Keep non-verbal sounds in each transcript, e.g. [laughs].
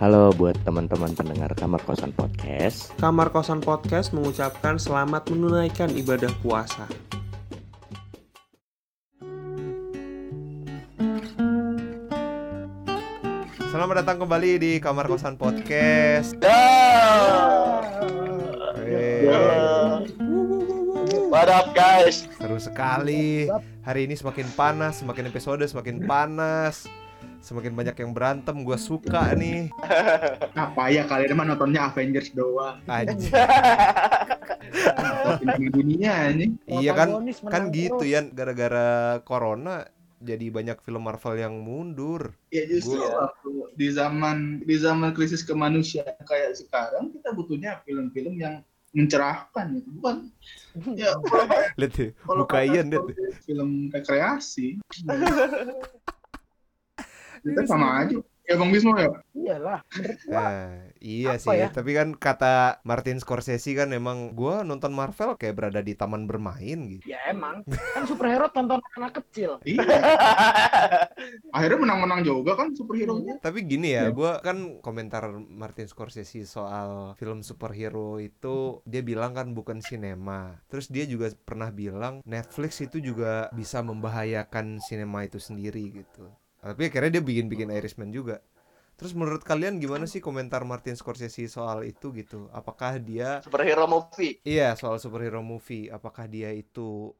Halo buat teman-teman pendengar Kamar Kosan Podcast. Kamar Kosan Podcast mengucapkan selamat menunaikan ibadah puasa. Selamat datang kembali di Kamar Kosan Podcast. What up guys? seru sekali. Hari ini semakin panas, semakin episode semakin panas. Semakin banyak yang berantem, gue suka nih. [laughs] Apa ya kalian mah nontonnya Avengers doang. Aja. Dunia ini. Iya kan, kan gitu ya. Gara-gara corona, jadi banyak film Marvel yang mundur. Ya justru Gua- waktu di zaman di zaman krisis kemanusiaan kayak sekarang kita butuhnya film-film yang mencerahkan gitu. Bukan ya [laughs] Lihat Ian lihat film rekreasi. [laughs] Kita sama aja. Ya Bang Bismo ya. Iyalah, menurut gua Nah, iya Apa sih, ya? tapi kan kata Martin Scorsese kan emang gua nonton Marvel kayak berada di taman bermain gitu. ya emang kan superhero tonton anak kecil. Iya. [laughs] Akhirnya menang-menang juga kan superhero-nya. Tapi gini ya, Iya. gua kan komentar Martin Scorsese soal film superhero itu dia bilang kan bukan sinema. Terus dia juga pernah bilang Netflix itu juga bisa membahayakan sinema itu sendiri gitu. Tapi akhirnya dia bikin-bikin Irishman juga. Terus menurut kalian gimana sih komentar Martin Scorsese soal itu gitu? Apakah dia Superhero movie. Iya, soal superhero movie. Apakah dia itu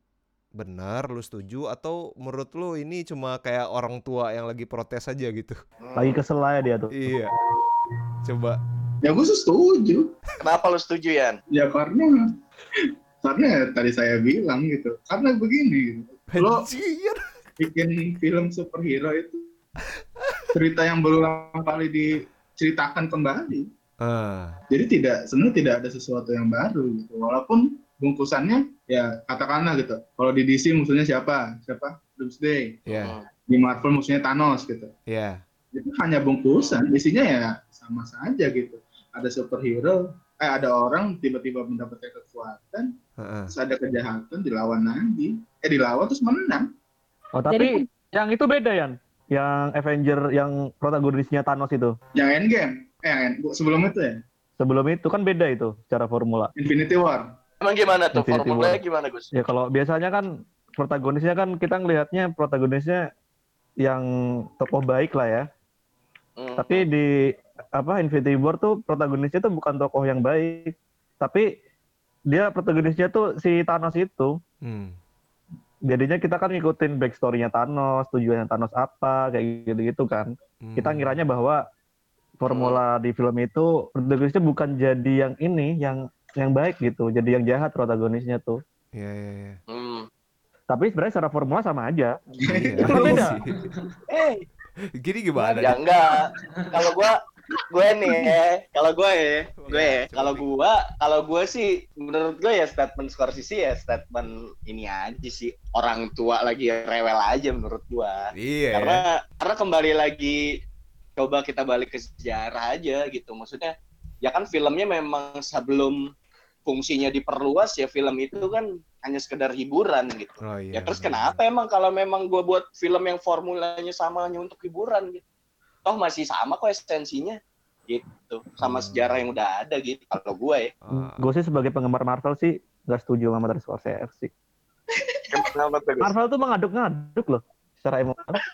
benar, lu setuju atau menurut lu ini cuma kayak orang tua yang lagi protes aja gitu? Lagi kesel aja dia tuh. Iya. Coba. Ya gue setuju. Kenapa lu setuju Yan? Ya karena karena ya tadi saya bilang gitu. Karena begini. Lo Anjir. Bikin film superhero itu cerita yang berulang kali diceritakan kembali. Ah, Jadi tidak sebenarnya tidak ada sesuatu yang baru gitu. Walaupun bungkusannya ya katakanlah gitu. Kalau di DC musuhnya siapa? Siapa? Doomsday. ya, Di Marvel musuhnya Thanos gitu. ya. Itu hanya bungkusan. Isinya ya sama saja gitu. Ada superhero, eh ada orang tiba-tiba mendapatkan kekuatan, Heeh. terus ada kejahatan dilawan lagi. Eh dilawan terus menang. Oh tapi yang itu beda Yan. Yang Avenger yang protagonisnya Thanos itu. Yang Endgame. Eh sebelum itu ya. Sebelum itu kan beda itu secara formula. Infinity War. Emang gimana tuh Infinity formulanya War. gimana Gus? Ya kalau biasanya kan protagonisnya kan kita ngelihatnya protagonisnya yang tokoh baik lah ya. Hmm. Tapi di apa Infinity War tuh protagonisnya tuh bukan tokoh yang baik. Tapi dia protagonisnya tuh si Thanos itu. Hmm. Jadinya kita kan ngikutin backstory-nya Thanos, tujuannya Thanos apa, kayak gitu-gitu kan. hmm. Kita ngiranya bahwa formula di film itu protagonisnya bukan jadi yang ini, yang yang baik gitu, jadi yang jahat protagonisnya tuh. Iya, iya, iya. Hmm. Tapi sebenarnya secara formula sama aja. Iya beda. [laughs] Eh, Gini gimana? Ya enggak. Kalau gua gue nih, kalau gue ya, gue Ya, ya, kalau gua, kalau gue sih menurut gue ya statement Scorsese ya statement ini aja sih orang tua lagi rewel aja menurut gua. Iya. karena karena kembali lagi coba kita balik ke sejarah aja gitu maksudnya ya kan filmnya memang sebelum fungsinya diperluas ya film itu kan hanya sekedar hiburan gitu Oh iya. ya terus benar. kenapa emang kalau memang gue buat film yang formulanya sama hanya untuk hiburan gitu toh masih sama kok esensinya gitu sama Hmm. sejarah yang udah ada gitu kalau gue ya Ah, gue sih sebagai penggemar Marvel sih nggak setuju sama Martin Scorsese sih. Marvel tuh mengaduk-ngaduk loh secara emosional. [laughs]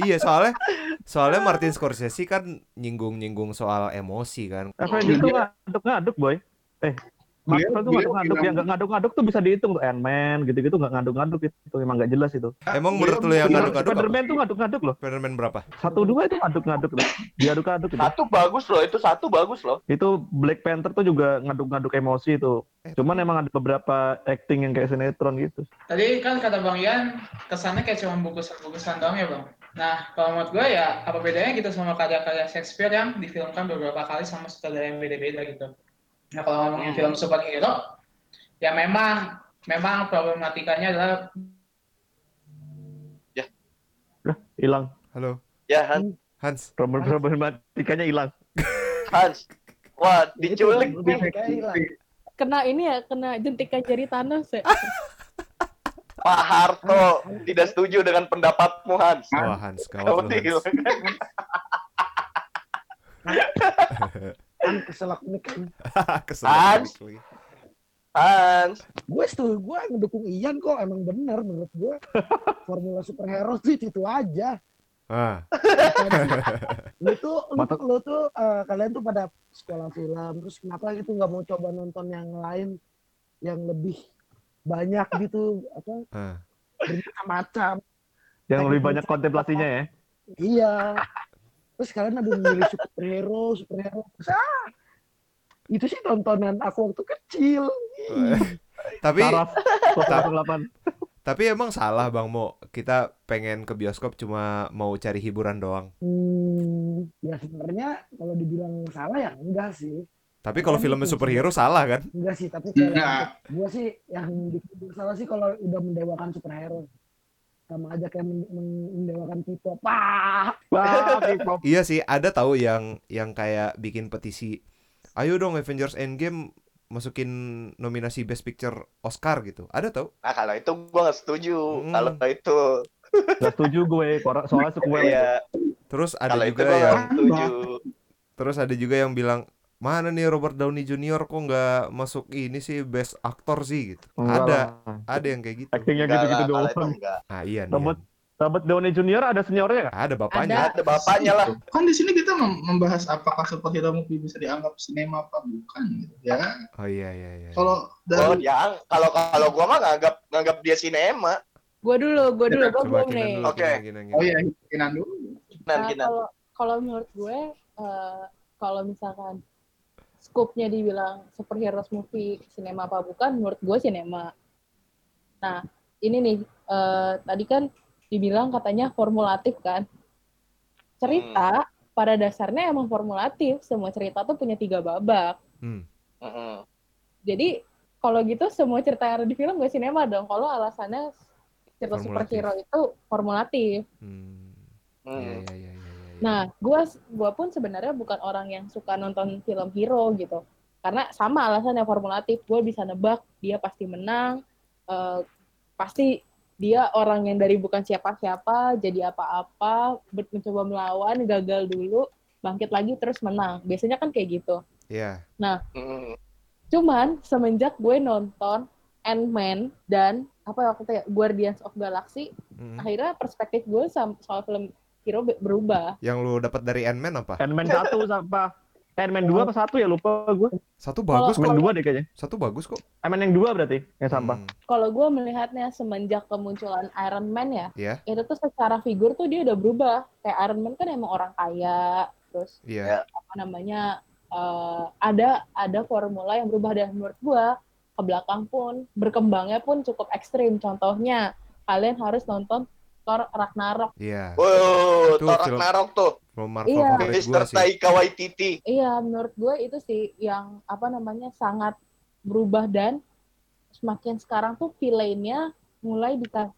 Iya soalnya soalnya Martin Scorsese kan nyinggung-nyinggung soal emosi kan. Avengers tuh ngaduk-ngaduk boy. Eh, Beliau- tuh ngaduk-ngaduk yang nggak ngaduk-ngaduk tuh bisa dihitung tuh Ant-Man gitu-gitu nggak ngaduk-ngaduk itu emang nggak jelas itu. Emang menurut lu yang ngaduk-ngaduk? Spider-Man tuh ngaduk-ngaduk loh. Spider-Man berapa? Satu dua itu ngaduk-ngaduk loh. Diaduk-aduk itu. satu bagus loh itu satu bagus loh Itu Black Panther tuh juga ngaduk-ngaduk emosi itu. Cuman emang ada beberapa acting yang kayak sinetron gitu. Tadi kan kata Bang Ian, kesannya kayak cuma bungkusan-bungkusan doang ya Bang. Nah, kalau menurut gue ya, apa bedanya gitu sama karya-karya Shakespeare yang difilmkan beberapa kali sama sutradara yang beda-beda gitu. Nah, kalau ngomongin film superhero, ya memang memang problematikanya adalah Hilang. Halo. ya Han- Hans. Problem problematikanya hilang. Hans wah diculik Itu nih kena ini ya kena jentikan jari Thanos ya [laughs] Pak Harto tidak setuju dengan pendapatmu Hans. Wah Hans lu Hans. [laughs] [laughs] tinggal. kan kesel aku nih kan [laughs] Kesel Hans. balik lagi. Hans, gue setuju gue ngedukung Ian kok emang bener menurut gue [laughs] formula superhero sih itu aja Ah, [laughs] lu tuh lu, Mata- lu tuh eh, kalian tuh pada sekolah film terus kenapa gitu nggak mau coba nonton yang lain yang lebih banyak gitu apa ah. bermacam-macam Yang lebih banyak kontemplasinya ya. iya terus kalian ada milih superhero superhero Terus, ah, itu sih tontonan aku waktu kecil [laughs] Tapi Saraf 108. tapi emang salah Bang Mo. Kita pengen ke bioskop cuma mau cari hiburan doang. hmm, ya sebenarnya kalau dibilang salah ya enggak sih Tapi kalau Kan filmnya itu. superhero salah kan? enggak sih tapi kalau gue sih yang bikin salah sih kalau udah mendewakan superhero sama aja kayak men- men- mendewakan K-pop Wah, Wah, K-pop. Iya sih, ada tahu yang yang kayak bikin petisi. Ayo dong Avengers Endgame masukin nominasi Best Picture Oscar gitu. Ada tahu? nah kalau itu gua nggak setuju. Hmm. Kalau itu, Gak setuju gue, soalnya sequel. ya Terus ada kalau juga yang setuju. terus ada juga yang bilang mana nih Robert Downey Jr. kok nggak masuk ini sih Best Actor sih gitu. Enggak ada, lah. ada yang kayak gitu. Actingnya Enggak gitu-gitu kalau doang. enggak. Ah iya nih. Robert, Robert Downey Jr. ada seniornya nggak? Ada bapaknya. Ada bapaknya lah. Kan di sini kita mem- membahas apakah superhero movie bisa dianggap sinema apa bukan gitu ya. Oh iya iya iya. Kalau Oh, dari ya, kalau kalau gua mah nganggap nganggap dia sinema. Gue dulu, gue dulu, Coba belum nih. dulu, Oke. Oh iya, Kinan dulu. Kinan, Nah, Kinan. kalau kalau menurut gue, eh, kalau misalkan scope-nya dibilang superhero movie sinema apa bukan, menurut gue sinema. Nah, ini nih, eh, tadi kan dibilang katanya formulatif kan. Cerita pada dasarnya emang formulatif, semua cerita tuh punya tiga babak. Hmm. Heeh. Jadi kalau gitu semua cerita yang ada di film gue sinema dong. Kalau alasannya cerita Formulatif. superhero itu formulatif. Hmm. Hmm. Iya iya iya. Nah, gua gua pun sebenarnya bukan orang yang suka nonton film hero gitu. Karena sama alasannya formulatif, gue bisa nebak dia pasti menang, eh, pasti dia orang yang dari bukan siapa-siapa jadi apa-apa, mencoba melawan, gagal dulu, bangkit lagi terus menang. Biasanya kan kayak gitu. Iya. Hmm. Cuman semenjak gue nonton Ant-Man dan apa waktu itu ya Guardians of Galaxy, Hmm. akhirnya perspektif gue soal film hero be- berubah. Yang lu dapat dari Ant-Man apa? Ant-Man 1 apa? Ant-Man 2 apa 1 ya lupa gue. Satu bagus Ant-Man kok. 2 deh kayaknya. Satu bagus kok. Ant-Man yang 2 berarti yang sampah. Hmm. Kalau gue melihatnya semenjak kemunculan Iron Man ya, Iya. itu tuh secara figur tuh dia udah berubah. Kayak Iron Man kan emang orang kaya, terus Iya. apa namanya eh, ada ada formula yang berubah dan menurut gue ke belakang pun berkembangnya pun cukup ekstrim. Contohnya kalian harus nonton Thor Ragnarok. Iya. Wow, Itu Thor Ragnarok tuh. Film Marvel Iya. favorit sih. Taika Waititi. Iya, menurut gue itu sih yang apa namanya sangat berubah dan semakin sekarang tuh villainnya mulai dika-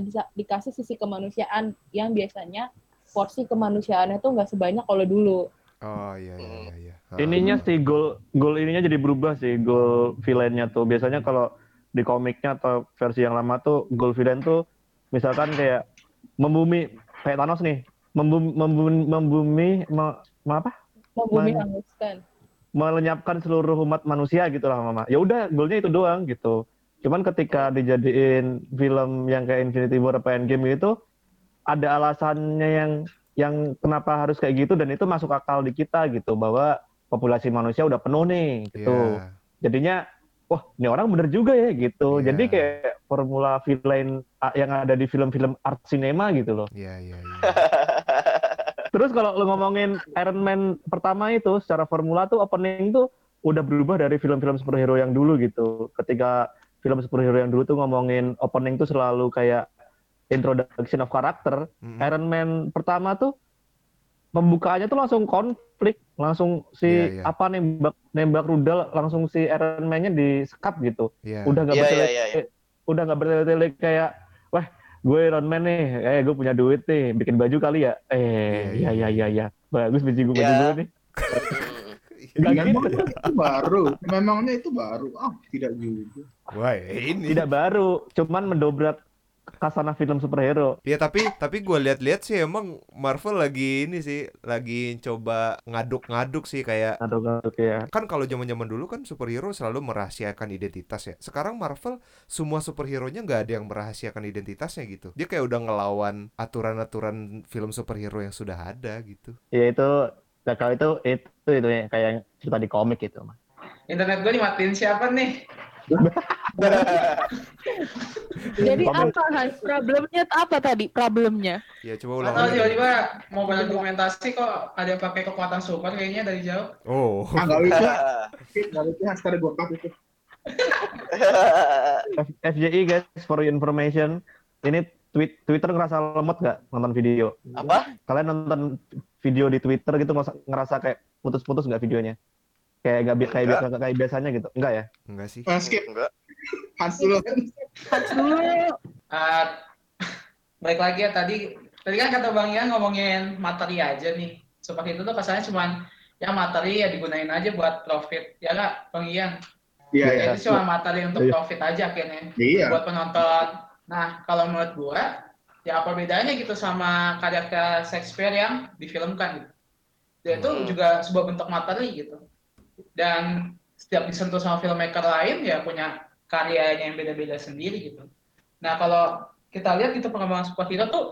disa- dikasih sisi kemanusiaan yang biasanya porsi kemanusiaannya tuh nggak sebanyak kalau dulu. Oh iya iya iya. iya. Ah. Ininya sih goal goal ininya jadi berubah sih goal villainnya tuh. Biasanya kalau di komiknya atau versi yang lama tuh goal villain tuh misalkan kayak membumi kayak Thanos nih membumi membumi, membumi me- me- apa Membumi hanguskan. melenyapkan seluruh umat manusia gitu lah mama. Ya udah goalnya itu doang gitu. Cuman ketika dijadiin film yang kayak Infinity War apa Endgame gitu ada alasannya yang yang kenapa harus kayak gitu dan itu masuk akal di kita gitu bahwa populasi manusia udah penuh nih gitu. Iya. Jadinya wah ini orang bener juga ya gitu. Iya. Jadi kayak formula villain yang ada di film-film art cinema gitu loh. Iya iya iya. [laughs] Terus kalau lu ngomongin Iron Man pertama itu secara formula tuh opening tuh udah berubah dari film-film superhero yang dulu gitu. Ketika film superhero yang dulu tuh ngomongin opening tuh selalu kayak introduction of karakter. Mm-mm. Iron Man pertama tuh pembukaannya tuh langsung konflik, langsung si Iya, iya. apa nembak nembak rudal langsung si Iron Man-nya disekap gitu. Iya. Udah nggak Iya, bertele iya, iya, udah nggak bertele kayak wah gue Iron Man nih, eh gue punya duit nih, bikin baju kali ya. Eh, Iya, iya iya, iya iya iya. Bagus baju gue baju gue nih. Nggak Memang gitu. itu baru. Memangnya itu baru. Ah, tidak juga. Wah ini. Tidak baru, cuman mendobrak kasana film superhero. Ya tapi tapi gue lihat-lihat sih emang Marvel lagi ini sih lagi coba ngaduk-ngaduk sih kayak Ngaduk-ngaduk ya. kan kalau zaman-zaman dulu kan superhero selalu merahasiakan identitas ya. Sekarang Marvel semua superhero-nya nggak ada yang merahasiakan identitasnya gitu. Dia kayak udah ngelawan aturan-aturan film superhero yang sudah ada gitu. Ya itu ya kalau itu itu itu ya kayak yang cerita di komik gitu, Mas. Internet gue dimatiin siapa nih? [laughs] [laughs] Jadi Komen. apa Hans? Problemnya apa tadi? Problemnya? Ya coba ulang Atau tiba-tiba mau berargumentasi kok ada yang pakai kekuatan super kayaknya dari jauh. Oh. Ah, nggak bisa. [laughs] Nggak bisa, sekarang gue cut itu. [laughs] FJI guys, for your information, ini tweet Twitter ngerasa lemot nggak nonton video? Apa? Kalian nonton video di Twitter gitu ngerasa, ngerasa kayak putus-putus nggak videonya? Kayak nggak bi- kayak, Enggak. kayak biasanya gitu? Enggak ya? Enggak sih. Ah, skip. Enggak. Hans dulu. Hans dulu. Ah, baik lagi ya tadi tadi kan kata Bang Ian ngomongin materi aja nih. Seperti itu tuh kesannya cuman ya materi ya digunain aja buat profit. Ya nggak Bang Ian? Iya, Ya, iya. itu cuma materi untuk Iya. profit aja akhirnya Iya. buat penonton. Nah, kalau menurut gua ya apa bedanya gitu sama karya-karya Shakespeare yang difilmkan gitu. Dia itu Hmm. juga sebuah bentuk materi gitu. Dan setiap disentuh sama filmmaker lain ya punya karyanya yang beda-beda sendiri gitu. Nah, kalau kita lihat gitu perkembangan superhero tuh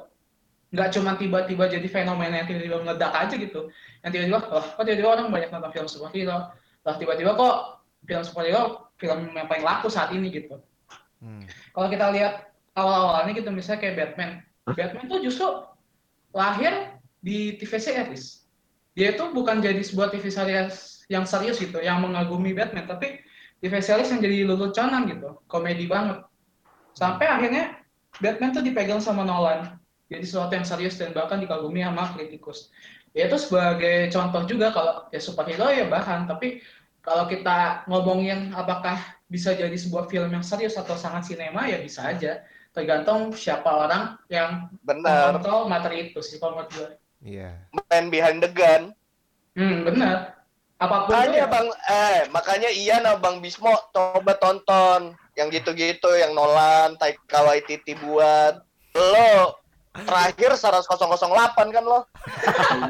nggak cuma tiba-tiba jadi fenomena yang tiba-tiba meledak aja gitu. Yang tiba-tiba, oh, kok tiba-tiba orang banyak nonton film superhero. Lah tiba-tiba kok film superhero film yang paling laku saat ini gitu. Hmm. Kalau kita lihat awal-awalnya gitu misalnya kayak Batman. Batman tuh justru lahir di TV series. Dia itu bukan jadi sebuah TV series yang serius gitu, yang mengagumi Batman, tapi Series yang jadi leluconan gitu, komedi banget. Sampai akhirnya Batman tuh dipegang sama Nolan. Jadi sesuatu yang serius dan bahkan dikagumi sama kritikus. Ya itu sebagai contoh juga kalau ya superhero ya bahan, tapi kalau kita ngomongin apakah bisa jadi sebuah film yang serius atau sangat sinema ya bisa aja tergantung siapa orang yang Benar. mengontrol materi itu sih kalau menurut gue. Iya. Man behind the gun. Hmm benar. Apa pun itu Makanya ya. bang, eh makanya Ian sama Bang Bismo coba tonton yang gitu-gitu, yang Nolan, Taika Waititi buat. Lo terakhir 10008 kan lo?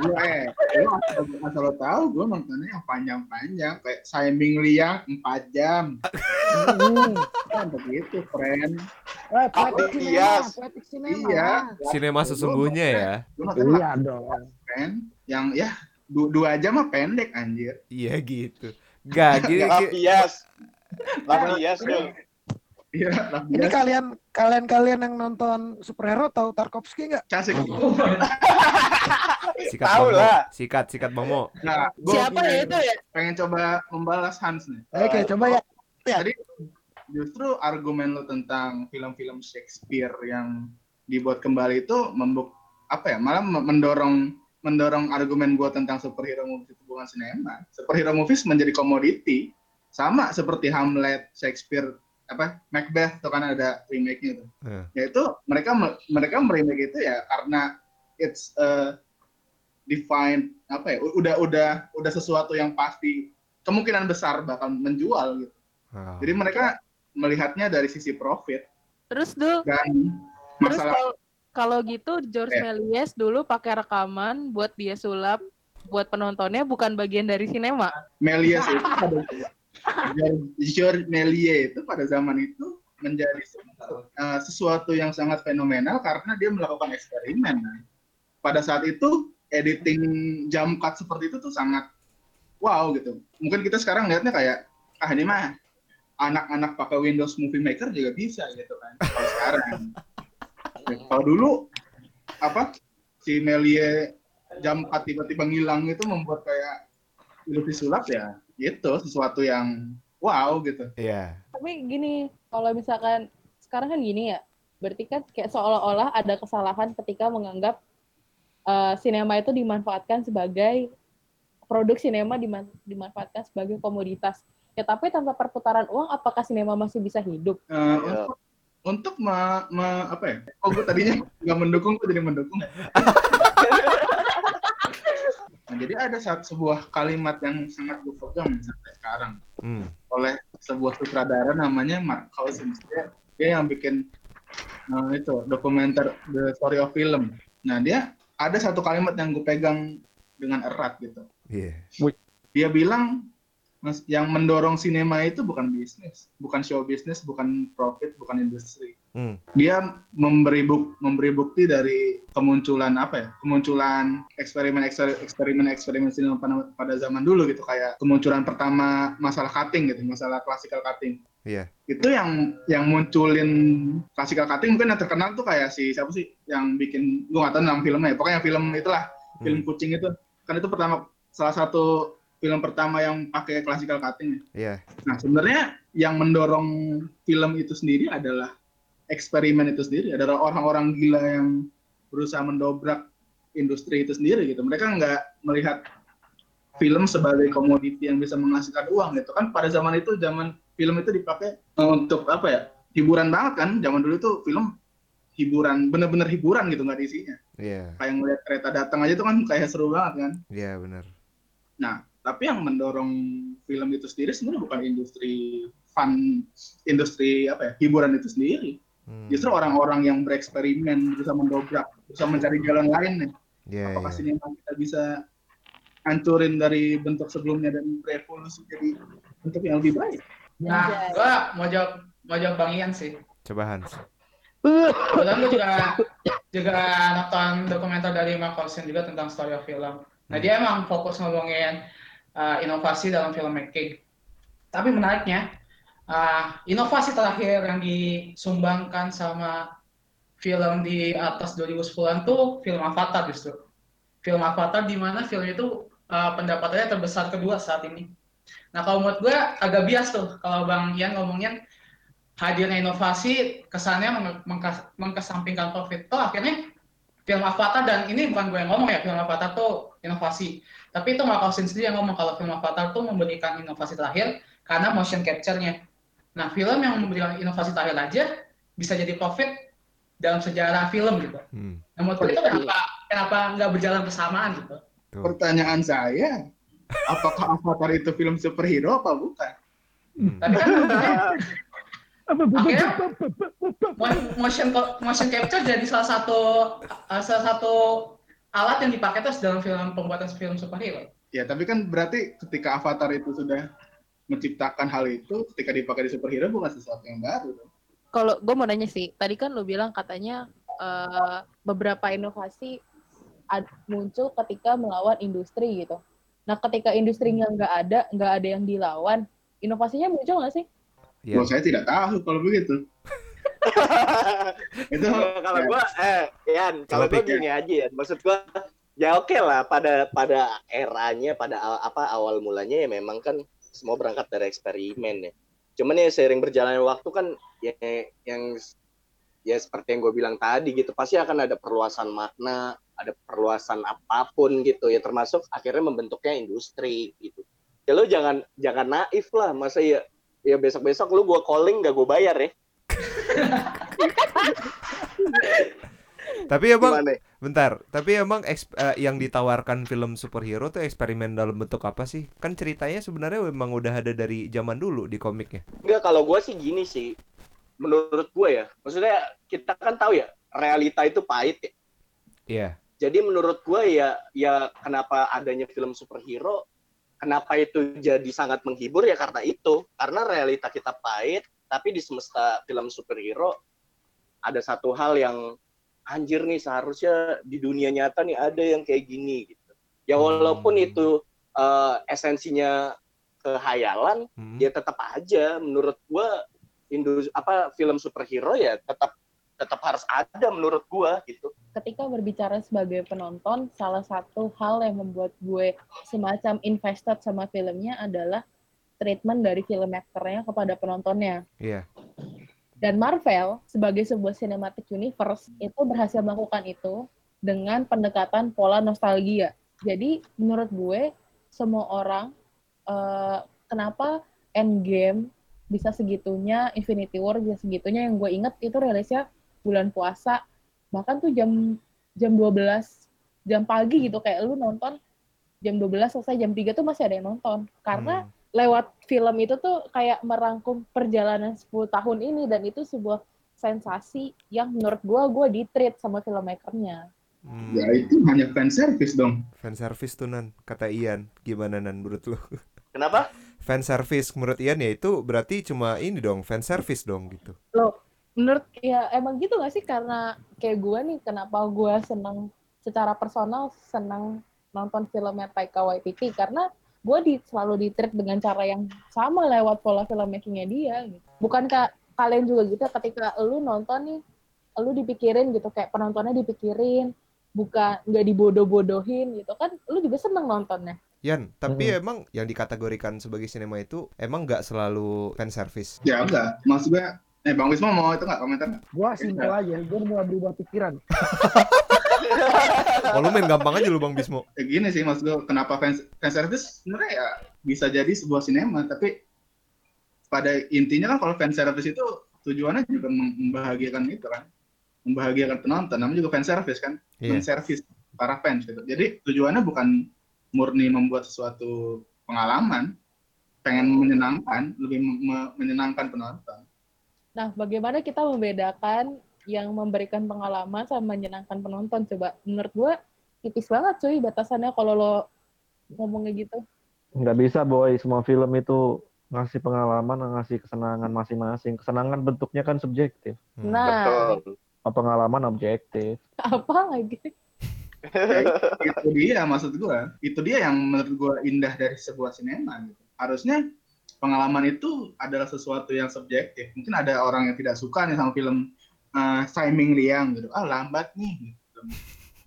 Gue eh, lo asal, asal lo tahu gue nontonnya yang panjang-panjang kayak Siming Liang 4 jam. Hmm. Kan begitu, friend. Eh, Ah, poetic iya. cinema, poetic cinema. Iya. Sinema sesungguhnya ya. Iya dong. friend yang ya du- dua jam mah pendek anjir. Iya gitu. Gak bias. Nggak [laughs] bias tuh. Iya, lah Ini kalian kalian kalian yang nonton superhero tahu Tarkovsky nggak? Kasih. [laughs] Sikat Tahu lah. Sikat, sikat Bang Mo. Nah, Siapa pengen- ya itu ya? Pengen coba membalas Hans nih. Oke, coba ya. Tadi justru argumen lo tentang film-film Shakespeare yang dibuat kembali itu membuk apa ya malah me- mendorong mendorong argumen gue tentang superhero movies itu bukan sinema. Superhero movies menjadi komoditi. Sama seperti Hamlet Shakespeare apa Macbeth itu kan ada remake-nya itu Hmm. yaitu mereka me- mereka meremake itu ya karena it's a defined apa ya udah udah udah sesuatu yang pasti kemungkinan besar bakal menjual gitu. Ah. jadi mereka melihatnya dari sisi profit. Terus dulu, dan terus masalah kalau kalau gitu George Eh. Méliès dulu pakai rekaman buat dia sulap buat penontonnya bukan bagian dari sinema. Méliès itu pada George Méliès itu pada zaman itu menjadi uh, sesuatu yang sangat fenomenal karena dia melakukan eksperimen. Pada saat itu editing jump cut seperti itu tuh sangat wow gitu. Mungkin kita sekarang lihatnya kayak ah ini mah anak-anak pakai Windows Movie Maker juga bisa gitu kan. Kalau sekarang. Kalau dulu apa si Melie jam 4 tiba-tiba ngilang itu membuat kayak ilusi sulap ya itu sesuatu yang wow gitu. Iya. Tapi gini, kalau misalkan sekarang kan gini ya, berarti kan kayak seolah-olah ada kesalahan ketika menganggap eh, sinema itu dimanfaatkan sebagai produk sinema diman- dimanfaatkan sebagai komoditas. Ya tapi tanpa perputaran uang, apakah sinema masih bisa hidup? Eh, Iya. Untuk me- me- apa ya? Oh gue tadinya nggak mendukung, gue jadi mendukung. [laughs] Nah, jadi ada satu sebuah kalimat yang sangat gue pegang sampai sekarang Hmm. oleh sebuah sutradara namanya Mark Cousins. Dia, dia yang bikin Nah, itu dokumenter The Story of Film. Nah, dia ada satu kalimat yang gue pegang dengan erat gitu. Iya. Dia bilang yang mendorong sinema itu bukan bisnis, bukan show bisnis, bukan profit, bukan industri. Hmm. Dia memberi buk, memberi bukti dari kemunculan apa ya? Kemunculan eksperimen eksperimen eksperimen sinema pada, pada zaman dulu gitu kayak kemunculan pertama masalah cutting gitu, masalah classical cutting. Iya. Itu yang yang munculin classical cutting mungkin yang terkenal tuh kayak si siapa sih yang bikin gua nggak tahu nama filmnya ya. Pokoknya film itulah, film Hmm. kucing itu. Kan itu pertama salah satu film pertama yang pakai classical cutting. Iya. Nah, sebenarnya yang mendorong film itu sendiri adalah eksperimen itu sendiri, adalah orang-orang gila yang berusaha mendobrak industri itu sendiri gitu. Mereka nggak melihat film sebagai komoditi yang bisa menghasilkan uang gitu kan. Pada zaman itu, zaman film itu dipakai untuk apa ya? Hiburan banget kan. Zaman dulu itu film hiburan, bener-bener hiburan gitu nggak ada isinya. Iya. Kayak ngeliat kereta datang aja itu kan kayak seru banget kan. Iya, benar. Nah, tapi yang mendorong film itu sendiri sebenarnya bukan industri fun, industri apa ya, hiburan itu sendiri. Hmm. Justru orang-orang yang bereksperimen, berusaha mendobrak, berusaha mencari jalan lain nih. Iya, Apakah iya. sinema kita bisa hancurin dari bentuk sebelumnya dan berevolusi jadi bentuk yang lebih baik? Nah, Anjay. gua mau jawab mau jawab Bang Ian sih. Coba Hans. Kebetulan gue juga juga nonton dokumenter dari Mark Olsen juga tentang story of film. Nah dia emang fokus ngomongin uh, inovasi dalam filmmaking. Tapi menariknya uh, inovasi terakhir yang disumbangkan sama film di atas 2010-an tuh film Avatar justru. Film Avatar di mana film itu uh, pendapatannya terbesar kedua saat ini. Nah kalau menurut gue agak bias tuh kalau Bang Ian ngomongin hadirnya inovasi kesannya menge- mengkas- mengkesampingkan profit. Toh akhirnya film Avatar dan ini bukan gue yang ngomong ya film Avatar tuh inovasi. Tapi itu Mark Olsen sendiri yang ngomong kalau film Avatar tuh memberikan inovasi terakhir karena motion capture-nya. Nah film yang memberikan inovasi terakhir aja bisa jadi profit dalam sejarah film gitu. Hmm. Nah menurut itu kenapa kenapa nggak berjalan bersamaan gitu? Tuh. Pertanyaan saya, [laughs] apakah Avatar itu film superhero apa bukan? Hmm. Tapi kan [laughs] akhirnya mo- motion motion capture jadi salah satu uh, salah satu alat yang dipakai terus dalam film pembuatan film superhero. Ya, tapi kan berarti ketika Avatar itu sudah menciptakan hal itu, ketika dipakai di superhero bukan sesuatu yang baru. dong. Kalau gue mau nanya sih, tadi kan lo bilang katanya eh, beberapa inovasi ad- muncul ketika melawan industri gitu. Nah, ketika industrinya nggak ada, nggak ada yang dilawan, inovasinya muncul nggak sih? Iya. Wah, saya tidak tahu kalau begitu. [laughs] [laughs] itu Kalau gua eh Yan, kalau pikir. gini aja ya. Maksud gua ya oke lah pada pada eranya pada apa awal mulanya ya memang kan semua berangkat dari eksperimen ya. Cuman ya seiring berjalannya waktu kan ya yang ya seperti yang gue bilang tadi gitu pasti akan ada perluasan makna, ada perluasan apa pun gitu ya termasuk akhirnya membentuknya industri gitu. Ya lo jangan jangan naif lah masa ya ya besok-besok lu gua calling gak gue bayar ya. Tapi emang Gimana? bentar, tapi emang eks- eh, yang ditawarkan film superhero tuh eksperimen dalam bentuk apa sih? Kan ceritanya sebenarnya memang udah ada dari zaman dulu di komiknya. Enggak, kalau gue sih gini sih. Menurut gue ya, maksudnya kita kan tahu ya, realita itu pahit ya. Iya. Jadi menurut gue ya, ya kenapa adanya film superhero, kenapa itu jadi sangat menghibur ya karena itu. Karena realita kita pahit, tapi di semesta film superhero ada satu hal yang anjir nih seharusnya di dunia nyata nih ada yang kayak gini gitu. Ya walaupun Hmm. itu eh, esensinya kehayalan, Hmm. ya tetap aja menurut gua industri apa film superhero ya tetap tetap harus ada menurut gua gitu. Ketika berbicara sebagai penonton, salah satu hal yang membuat gue semacam invested sama filmnya adalah treatment dari film aktornya kepada penontonnya. Iya. Dan Marvel sebagai sebuah cinematic universe itu berhasil melakukan itu dengan pendekatan pola nostalgia. Jadi menurut gue semua orang eh, kenapa Endgame bisa segitunya, Infinity War bisa segitunya yang gue inget itu rilisnya bulan puasa bahkan tuh jam jam 12 jam pagi gitu kayak lu nonton jam 12 selesai jam 3 tuh masih ada yang nonton karena Hmm. Lewat film itu tuh kayak merangkum perjalanan 10 tahun ini dan itu sebuah sensasi yang menurut gue gue di treat sama filmmakernya Hmm. Ya itu hanya fan service dong. Fan service tuh Nan, kata Ian. Gimana Nan menurut lu? [laughs] Kenapa? Fan service menurut Ian ya itu berarti cuma ini dong, fan service dong gitu. lo menurut ya emang gitu gak sih karena kayak gue nih kenapa gue seneng secara personal seneng nonton filmnya Taika Waititi karena gue di, selalu di treat dengan cara yang sama lewat pola filmmakingnya dia gitu. bukankah kalian juga gitu ketika lu nonton nih lu dipikirin gitu kayak penontonnya dipikirin bukan nggak dibodoh-bodohin gitu kan lu juga seneng nontonnya Yan, tapi Mhm. emang yang dikategorikan sebagai sinema itu emang nggak selalu fan service. Ya enggak, maksud gue, eh Bang Wisma mau itu nggak komentar? Gua simpel aja, gua mulai berubah pikiran. [laughs] Oh, lu main gampang aja lu Bang Bismo. Ya gini sih maksud gue, kenapa fan, fan service sebenarnya ya bisa jadi sebuah sinema, tapi pada intinya kan kalau fan service itu tujuannya juga mem- membahagiakan itu kan, membahagiakan penonton, namanya juga fan service kan, Iya. service para fans gitu. Jadi tujuannya bukan murni membuat sesuatu pengalaman, pengen menyenangkan, lebih me- menyenangkan penonton. Nah, bagaimana kita membedakan yang memberikan pengalaman sama menyenangkan penonton? Coba, menurut gua tipis banget cuy batasannya kalau lo ngomongnya gitu. nggak bisa boy semua film itu ngasih pengalaman ngasih kesenangan masing-masing kesenangan bentuknya kan subjektif Hmm. Nah, Betul. pengalaman objektif apa lagi? Ya, [laughs] itu dia maksud gua itu dia yang menurut gua indah dari sebuah sinema gitu. harusnya pengalaman itu adalah sesuatu yang subjektif mungkin ada orang yang tidak suka nih sama film uh, Siming Liang gitu ah lambat nih gitu.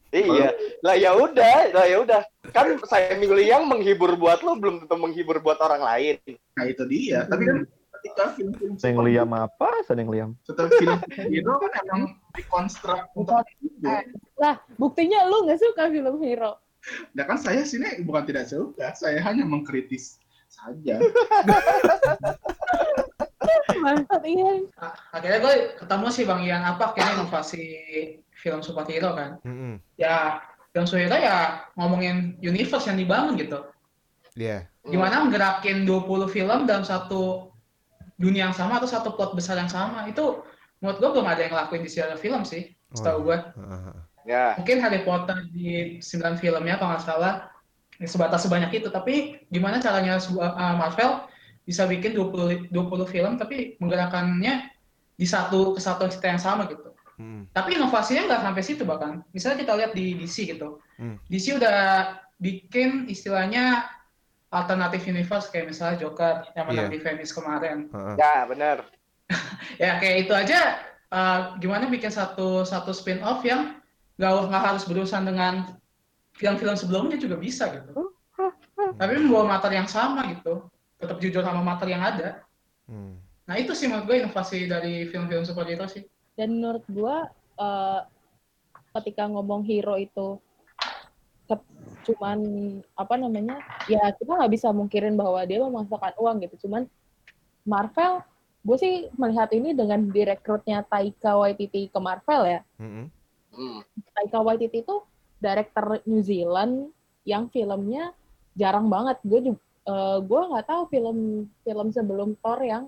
Iya. Lah ya udah, lah ya udah. Kan saya Minggu yang menghibur buat lo belum tentu menghibur buat orang lain. nah itu dia tapi kan ketika film-film Seneng liam apa seneng liam setelah film itu kan emang dikonstruk untuk Lah, buktinya lu nggak suka film hero. nah kan saya sini bukan tidak suka saya hanya mengkritis saja [laughs] Bangsat iya. Akhirnya gue ketemu sih Bang Ian apa akhirnya inovasi film superhero kan. Mm-mm. Ya, film superhero ya ngomongin universe yang dibangun gitu. Iya. Gimana menggerakin 20 film dalam satu dunia yang sama atau satu plot besar yang sama. Itu menurut gue belum ada yang ngelakuin di sejarah film sih, setahu gue. Heeh. Ya. Mungkin Harry Potter di 9 filmnya kalau nggak salah ya sebatas sebanyak itu. Tapi gimana caranya sebuah uh, Marvel bisa bikin 20 20 film tapi menggerakkannya di satu kesatuan cerita yang sama gitu. Mm. Tapi inovasinya nggak sampai situ bahkan. Misalnya kita lihat di DC gitu. Hmm. DC udah bikin istilahnya alternatif universe kayak misalnya Joker yang menang Iya. di Venice kemarin. Heeh. Ya, benar. [laughs] Ya kayak itu aja uh, gimana bikin satu satu spin off yang nggak nggak harus berurusan dengan film-film sebelumnya juga bisa gitu. Tapi membawa materi yang sama gitu. Tetap jujur sama materi yang ada. Hmm. Nah itu sih menurut gue inovasi dari film-film superhero sih. Dan menurut gua eh, ketika ngomong hero itu cuman apa namanya ya kita nggak bisa mungkirin bahwa dia memasukkan uang gitu cuman Marvel gue sih melihat ini dengan direkrutnya Taika Waititi ke Marvel ya Mm-mm. Hmm. Taika Waititi itu director New Zealand yang filmnya jarang banget gue juga gue nggak tahu film film sebelum Thor yang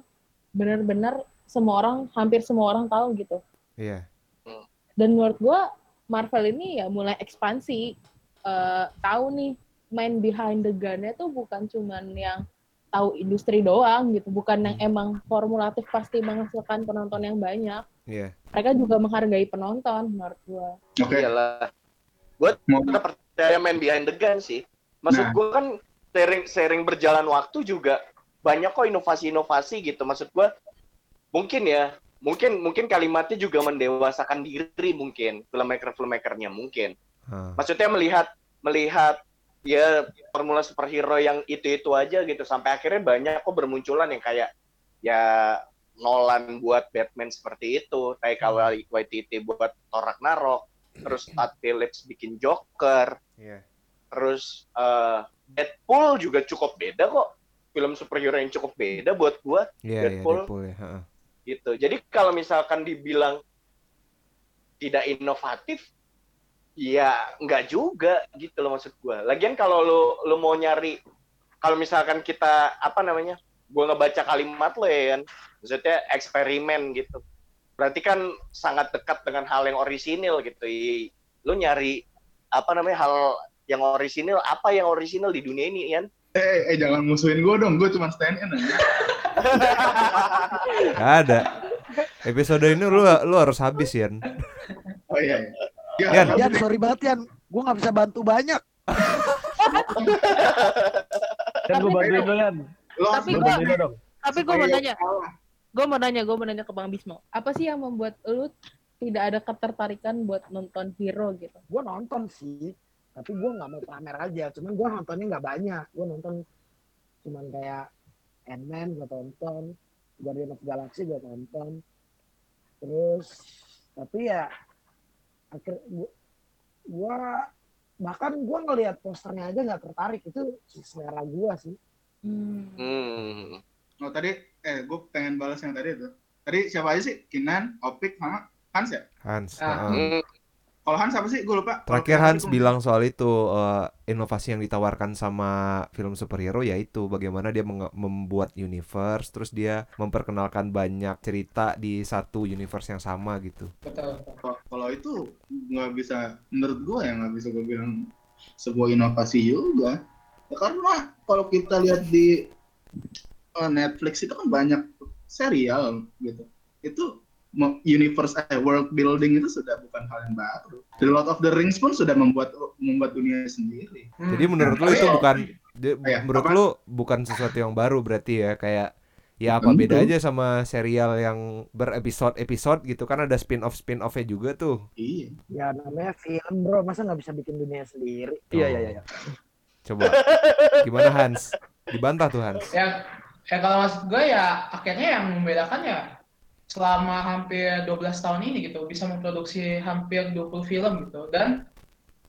benar-benar semua orang hampir semua orang tahu gitu Iya. dan menurut gue Marvel ini ya mulai ekspansi Eh, tahu nih main behind the gun-nya tuh bukan cuman yang tahu industri doang gitu bukan yang emang formulatif pasti menghasilkan penonton yang banyak Iya. mereka juga menghargai penonton menurut gue oke Iyalah. Gue mau tetap percaya main behind the gun sih. Maksud Nah. gue kan sering sering berjalan waktu juga banyak kok inovasi-inovasi gitu. Maksud gue mungkin ya, mungkin mungkin kalimatnya juga mendewasakan diri mungkin filmmaker filmmakernya mungkin. Hah. Maksudnya melihat melihat ya formula superhero yang itu itu aja gitu sampai akhirnya banyak kok bermunculan yang kayak ya Nolan buat Batman seperti itu, Taika Waititi buat Thor Ragnarok, terus Todd Phillips bikin Joker, Iya. Terus eh, Deadpool juga cukup beda kok film superhero yang cukup beda buat gua Iya, iya, Deadpool. Deadpool ya. gitu. Jadi kalau misalkan dibilang tidak inovatif, ya nggak juga gitu loh maksud gua. Lagian kalau lu lu mau nyari, kalau misalkan kita apa namanya, gua ngebaca kalimat lo ya kan, maksudnya eksperimen gitu. berarti kan sangat dekat dengan hal yang orisinil gitu. Lu nyari apa namanya hal yang orisinil, apa yang orisinil di dunia ini, Ian? Eh, eh, jangan musuhin gue dong, gue cuma stand in aja. [laughs] Ada. Episode ini lu lu harus habis Yan. Oh iya, iya. Ya, Yan. Yan, sorry banget Yan. Gue gak bisa bantu banyak. Kan gue bantuin lo kan. lo Tapi Gue. Tapi gue mau nanya, gue mau nanya, gue mau nanya ke Bang Bismo. Apa sih yang membuat lu tidak ada ketertarikan buat nonton hero gitu? Gue nonton sih. Tapi gue gak mau pamer aja. Cuman gue nontonnya gak banyak. Gue nonton cuman kayak Ant-Man gue tonton. Guardian of Galaxy gue tonton. Terus, tapi ya akhir gua, gua bahkan gue ngelihat posternya aja nggak tertarik itu selera gue sih Hmm. Hmm. Oh tadi, eh gue pengen balas yang tadi itu. Tadi siapa aja sih? Kinan, Opik, sama Hans ya? Hans. Ah. heeh. Hmm. Kalau Hans apa sih? Gue lupa. Terakhir Hans itu- bilang soal itu eh, inovasi yang ditawarkan sama film superhero yaitu bagaimana dia membuat universe terus dia memperkenalkan banyak cerita di satu universe yang sama gitu. Betul. Kalau- itu nggak bisa, menurut gue ya nggak bisa gue bilang sebuah inovasi juga. Ya, karena kalau kita lihat di eh, Netflix itu kan banyak serial gitu. Itu universe eh, world building itu sudah bukan hal yang baru. The Lord of the Rings pun sudah membuat membuat dunia sendiri. Hmm. Jadi menurut lu itu ya- bukan dia- Ya, menurut apa? lu bukan sesuatu yang baru berarti ya kayak ya apa Tentu. beda aja sama serial yang berepisode-episode gitu kan ada spin-off spin-offnya juga tuh. Iya. ya namanya film bro masa nggak bisa bikin dunia sendiri Iya iya iya. Coba gimana Hans? Dibantah tuh Hans. ya ya kalau maksud gue ya akhirnya yang membedakan ya selama hampir 12 tahun ini gitu bisa memproduksi hampir 20 film gitu. Dan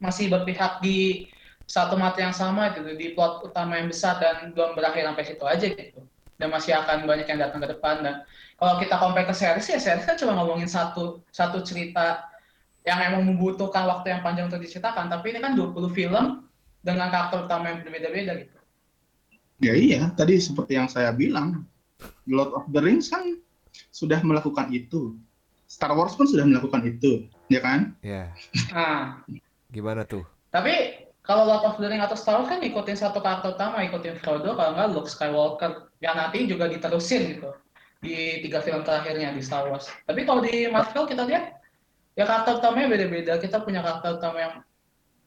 masih berpihak di satu mata yang sama gitu di plot utama yang besar dan belum berakhir sampai situ aja gitu. Dan masih akan banyak yang datang ke depan. Dan kalau kita compare ke series ya series kan cuma ngomongin satu satu cerita yang emang membutuhkan waktu yang panjang untuk diceritakan. Tapi ini kan 20 film dengan karakter utama yang berbeda-beda gitu. Ya iya, tadi seperti yang saya bilang, Lord of the Rings kan sudah melakukan itu. Star Wars pun sudah melakukan itu, ya kan? Ya, nah gimana tuh? Tapi kalau Lord of the Rings atau Star Wars kan ngikutin satu karakter utama, ikutin Frodo, kalau nggak Luke Skywalker, yang nanti juga diterusin gitu di tiga film terakhirnya di Star Wars. Tapi kalau di Marvel kita lihat ya karakter utamanya beda-beda. Kita punya karakter utama yang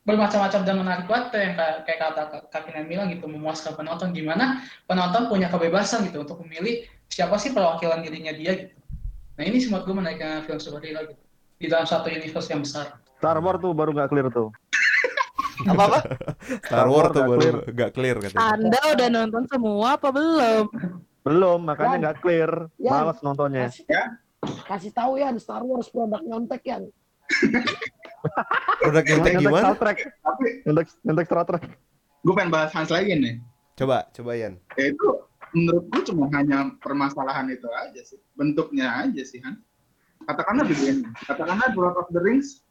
bermacam-macam dan menarik banget tuh, yang kayak, kayak kata Kak Kinan bilang gitu, memuaskan penonton. Gimana penonton punya kebebasan gitu untuk memilih siapa sih perwakilan dirinya dia gitu. Nah ini sih menurut gue menariknya film superhero gitu. Di dalam satu universe yang besar. Star Wars tuh baru nggak clear tuh. [laughs] Apa apa? Star Wars tuh nggak baru clear. gak clear katanya. Anda udah nonton semua apa belum? Belum, makanya nggak clear. Ya. Males nontonnya. kasih, kasih tahu ya Star Wars produk nyontek ya [laughs] Produk nyontek gimana? Star Trek. Tapi Nyontek, nyontek Star Trek. gue pengen bahas Hans lagi nih. Coba, coba Yan. Ya itu menurut gue cuma hanya permasalahan itu aja sih. Bentuknya aja sih, Han. Katakanlah begini, katakanlah The Lord of the Rings,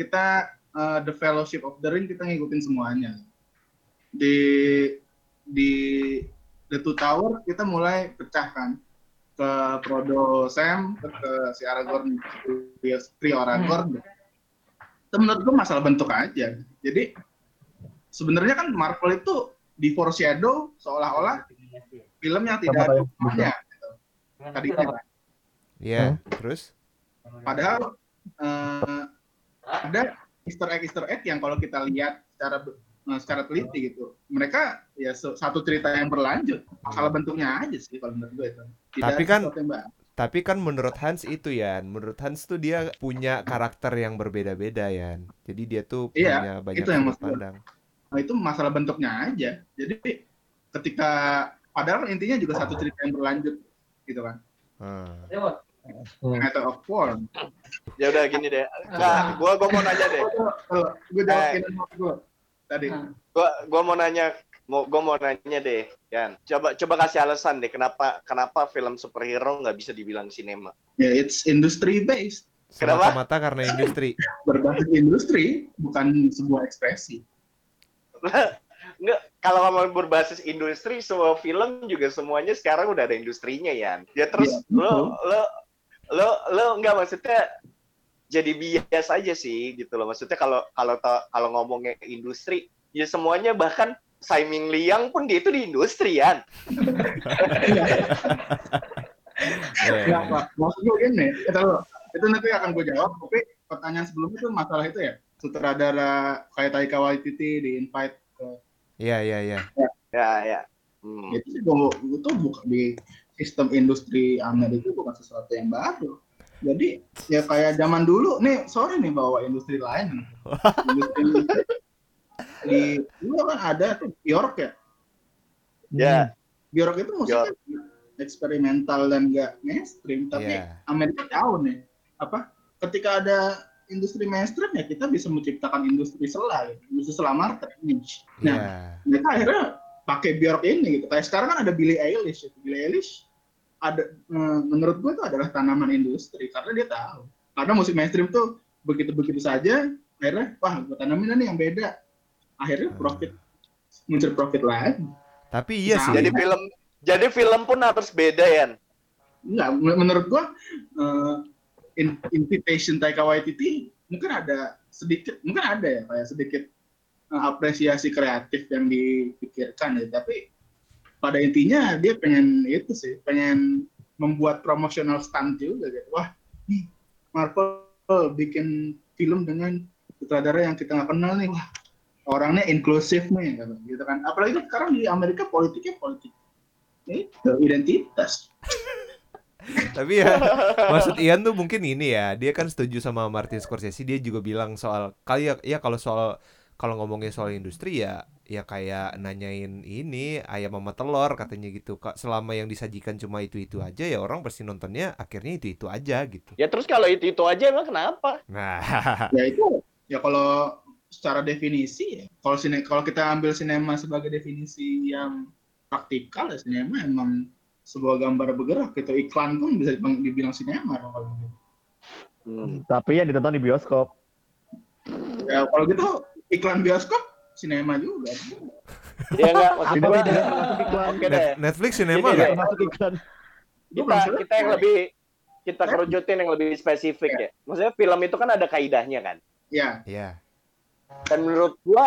kita uh, The Fellowship of the Ring kita ngikutin semuanya. Di di The Two Tower kita mulai pecahkan ke Frodo Sam ke, ke si Aragorn trio, Aragorn itu menurut gue masalah bentuk aja. Jadi sebenarnya kan Marvel itu di foreshadow seolah-olah film yang tidak ada kayak hubungannya gitu. tadinya Iya, terus? padahal eh, ada Easter egg Easter egg yang kalau kita lihat secara eh, secara teliti gitu. Mereka ya satu cerita yang berlanjut. Masalah bentuknya aja sih kalau menurut gue itu. Tidak Tapi kan-. Tapi kan menurut Hans itu ya, menurut Hans tuh dia punya karakter yang berbeda-beda ya. Jadi dia tuh Iya, punya banyak itu yang pandang. Nah, itu masalah bentuknya aja. Jadi ketika padahal intinya juga satu cerita yang berlanjut gitu kan. Hmm. Matter of form. Ya udah gini deh. Enggak, gua gua mau nanya deh. Kalau gue jawab Eh. gue tadi. Nah. Gua gua mau nanya mau gua mau nanya deh, Yan. Coba coba kasih alasan deh kenapa kenapa film superhero nggak bisa dibilang sinema. Ya it's industry based. Kenapa? Semata-mata karena industri. [laughs] Berbasis industri bukan sebuah ekspresi. [laughs] Enggak, kalau ngomong berbasis industri, semua film juga semuanya sekarang udah ada industrinya, Yan. Ya terus Iya, lo lo lo lo nggak maksudnya jadi bias aja sih gitu loh maksudnya kalau kalau to- kalau ngomongnya industri ya semuanya bahkan Siming Liang pun dia itu di industri kan Enggak, [laughs] Pak. Maksud gue gini, itu. Itu nanti akan gue jawab, tapi pertanyaan sebelumnya itu masalah itu ya. Sutradara kayak Taika Waititi di invite ke Iya iya iya. ya ya Hmm. itu sih gue itu bukan di sistem industri Amerika bukan sesuatu yang baru. Jadi ya kayak zaman dulu nih, sorry nih bawa industri lain. [laughs] Industri di dulu kan ada tuh Bjork ya. ya Bjork itu musiknya eksperimental dan gak mainstream, tapi Iya. Amerika tahu nih apa ketika ada industri mainstream ya kita bisa menciptakan industri selah gitu. industri selah market niche. Nah, Iya. mereka akhirnya pakai Bjork ini gitu. Kayak sekarang kan ada Billie Eilish. Gitu. Billie Eilish ada eh, menurut gue itu adalah tanaman industri karena dia tahu. Karena musik mainstream tuh begitu-begitu saja akhirnya wah gue tanamin nih yang beda. Akhirnya profit muncul profit lagi. Tapi iya sih. jadi film jadi film pun harus beda ya Enggak, men- menurut gua in- invitation Taika Waititi mungkin ada sedikit, mungkin ada ya kayak sedikit eh, apresiasi kreatif yang dipikirkan ya, tapi pada intinya dia pengen itu sih, pengen membuat promotional stunt juga gitu. Wah, nih Marvel bikin film dengan sutradara yang kita nggak kenal nih, wah orangnya inklusif nih, gitu kan. Apalagi sekarang di Amerika politiknya politik itu identitas. [laughs] Tapi ya maksud Ian tuh mungkin ini ya, dia kan setuju sama Martin Scorsese, dia juga bilang soal kali ya, ya kalau soal kalau ngomongin soal industri ya ya kayak nanyain ini ayam sama telur katanya gitu. Kak selama yang disajikan cuma itu-itu aja ya orang pasti nontonnya akhirnya itu-itu aja gitu. ya terus kalau itu itu aja emang kenapa Nah, [laughs] ya itu ya kalau secara definisi ya kalau sine kalau kita ambil sinema sebagai definisi yang praktikal ya sinema emang sebuah gambar bergerak gitu iklan pun bisa dibilang sinema kalau gitu. Hmm. Tapi yang ditonton di bioskop. ya kalau gitu iklan bioskop sinema juga ya enggak maksud gua tidak termasuk iklan. oke deh Net- Netflix cinema Gini nggak? deh. Termasuk iklan. Kita kita yang lebih kita kerucutin yang lebih spesifik ya maksudnya film itu kan ada kaidahnya kan ya Iya. Dan menurut gua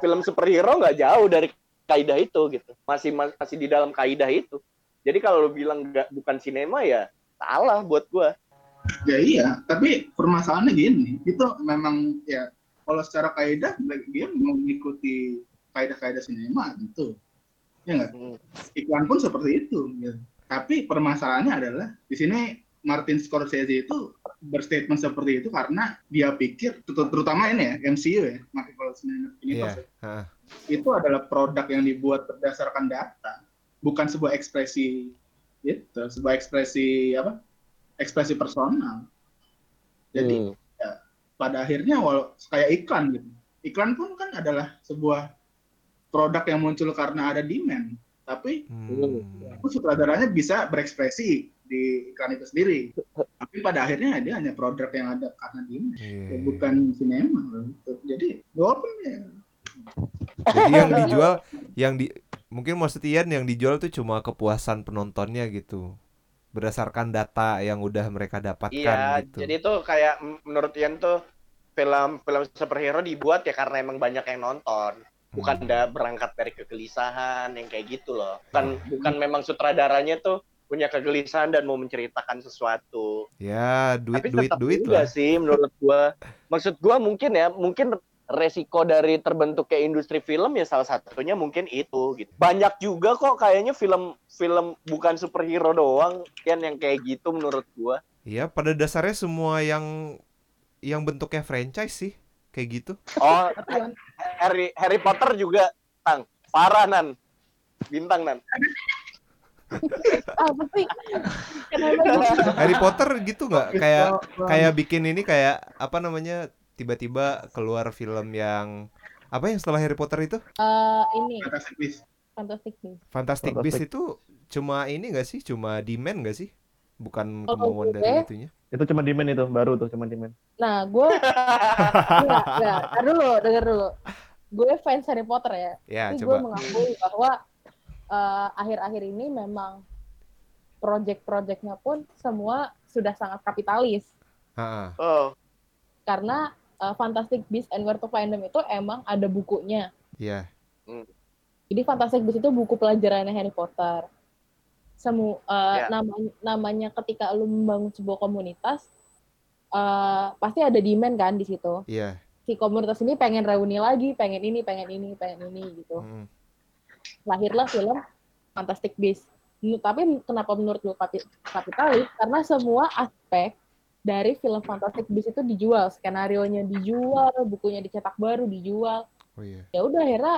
film superhero nggak jauh dari kaidah itu gitu. Masih masih di dalam kaidah itu. Jadi kalau lu bilang nggak bukan sinema ya salah buat gua. Ya iya. Tapi permasalahannya gini. Itu memang ya kalau secara kaidah dia mau mengikuti kaidah-kaidah sinema gitu. Ya nggak? Hmm. iklan pun seperti itu gitu. tapi permasalahannya adalah di sini Martin Scorsese itu berstatement seperti itu karena dia pikir ter- terutama ini ya MCU ya Marvel Cinematic Iya. Universe Heeh. itu adalah produk yang dibuat berdasarkan data bukan sebuah ekspresi itu sebuah ekspresi apa ekspresi personal jadi Hmm. pada akhirnya walau kayak iklan gitu iklan pun kan adalah sebuah produk yang muncul karena ada demand tapi Hmm. aku sutradaranya bisa berekspresi di iklan itu sendiri tapi pada akhirnya dia hanya produk yang ada karena demand Iya. ya, bukan sinema jadi walaupun ya Jadi yang dijual yang di mungkin maksud Ian yang dijual tuh cuma kepuasan penontonnya gitu. Berdasarkan data yang udah mereka dapatkan iya gitu. jadi itu kayak menurut Ian tuh film film superhero dibuat ya karena emang banyak yang nonton bukan Hmm. berangkat dari kegelisahan yang kayak gitu loh bukan bukan memang sutradaranya tuh punya kegelisahan dan mau menceritakan sesuatu Ya, duit tapi duit duit juga lah. sih menurut gua maksud gua mungkin ya mungkin resiko dari terbentuknya industri film ya salah satunya mungkin itu gitu banyak juga kok kayaknya film film bukan superhero doang kan yang kayak gitu menurut gua Iya, pada dasarnya semua yang yang bentuknya franchise sih kayak gitu. oh Harry Harry Potter juga tang parah nan bintang nan Apa sih? Kenapa gitu? Harry Potter gitu nggak kayak kayak bikin ini kayak apa namanya tiba-tiba keluar film yang apa yang setelah Harry Potter itu Eh, ini Fantastic Beasts. Fantastic Beasts. Fantastic Fantastic. Beasts itu cuma ini nggak sih cuma demand nggak sih bukan Kalau kemauan gue- dari itunya Itu cuma demand itu, baru tuh cuma demand. Nah, gue [laughs] enggak, enggak. Dulu, denger dulu. Gue fans Harry Potter ya. ya Tapi gue mengakui bahwa eh, akhir-akhir ini memang project-projectnya pun semua sudah sangat kapitalis Ha-ha. Oh, karena uh, Fantastic Beasts and Where to Find Them itu emang ada bukunya. Iya. Jadi Fantastic Beasts itu buku pelajarannya Harry Potter. Semu uh, Ya. namanya namanya ketika lu membangun sebuah komunitas uh, pasti ada demand kan di situ. Iya. Si komunitas ini pengen reuni lagi, pengen ini, pengen ini, pengen ini gitu. Mm. Lahirlah film Fantastic Beasts. Tapi kenapa menurut lu kapi- kapitalis? Karena semua aspek dari film Fantastic Beasts itu dijual, skenario-nya dijual, bukunya dicetak baru dijual. Oh iya. Ya udah akhirnya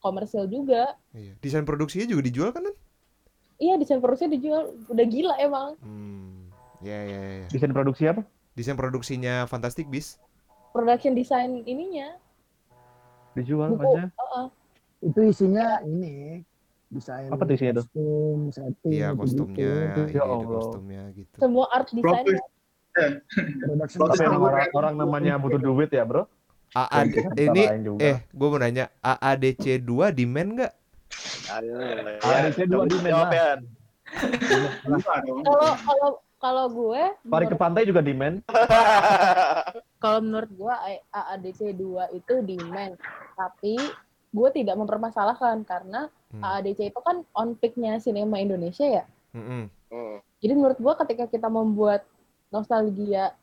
komersial juga. Iya. Desain produksinya juga dijual kan? Iya desain produksinya dijual, udah gila emang. Hmm. Iya, iya, iya. Desain produksi apa? Desain produksinya Fantastic Beasts. Production design ininya, Dijual buku. maksudnya? Heeh. Itu isinya ini desain Apa tuh isinya tuh? kostum, setting, Iya, gitu-gitu. kostumnya, Ya iya, ada Allah. kostumnya gitu. Semua art design. Production Tapi emang orang, orang namanya butuh duit ya bro? AAD Kita ini eh gue mau nanya AADC 2 demand nggak? ayo. ADC dua di Jawab mana? ya. Kalau kalau kalau gue, Pari ke pantai juga demand. [laughs] kalau menurut gue AADC 2 itu demand, tapi gue tidak mempermasalahkan karena Hmm. AADC itu kan on peak-nya sinema Indonesia ya. Mm-mm. Hmm. Jadi menurut gue ketika kita membuat nostalgia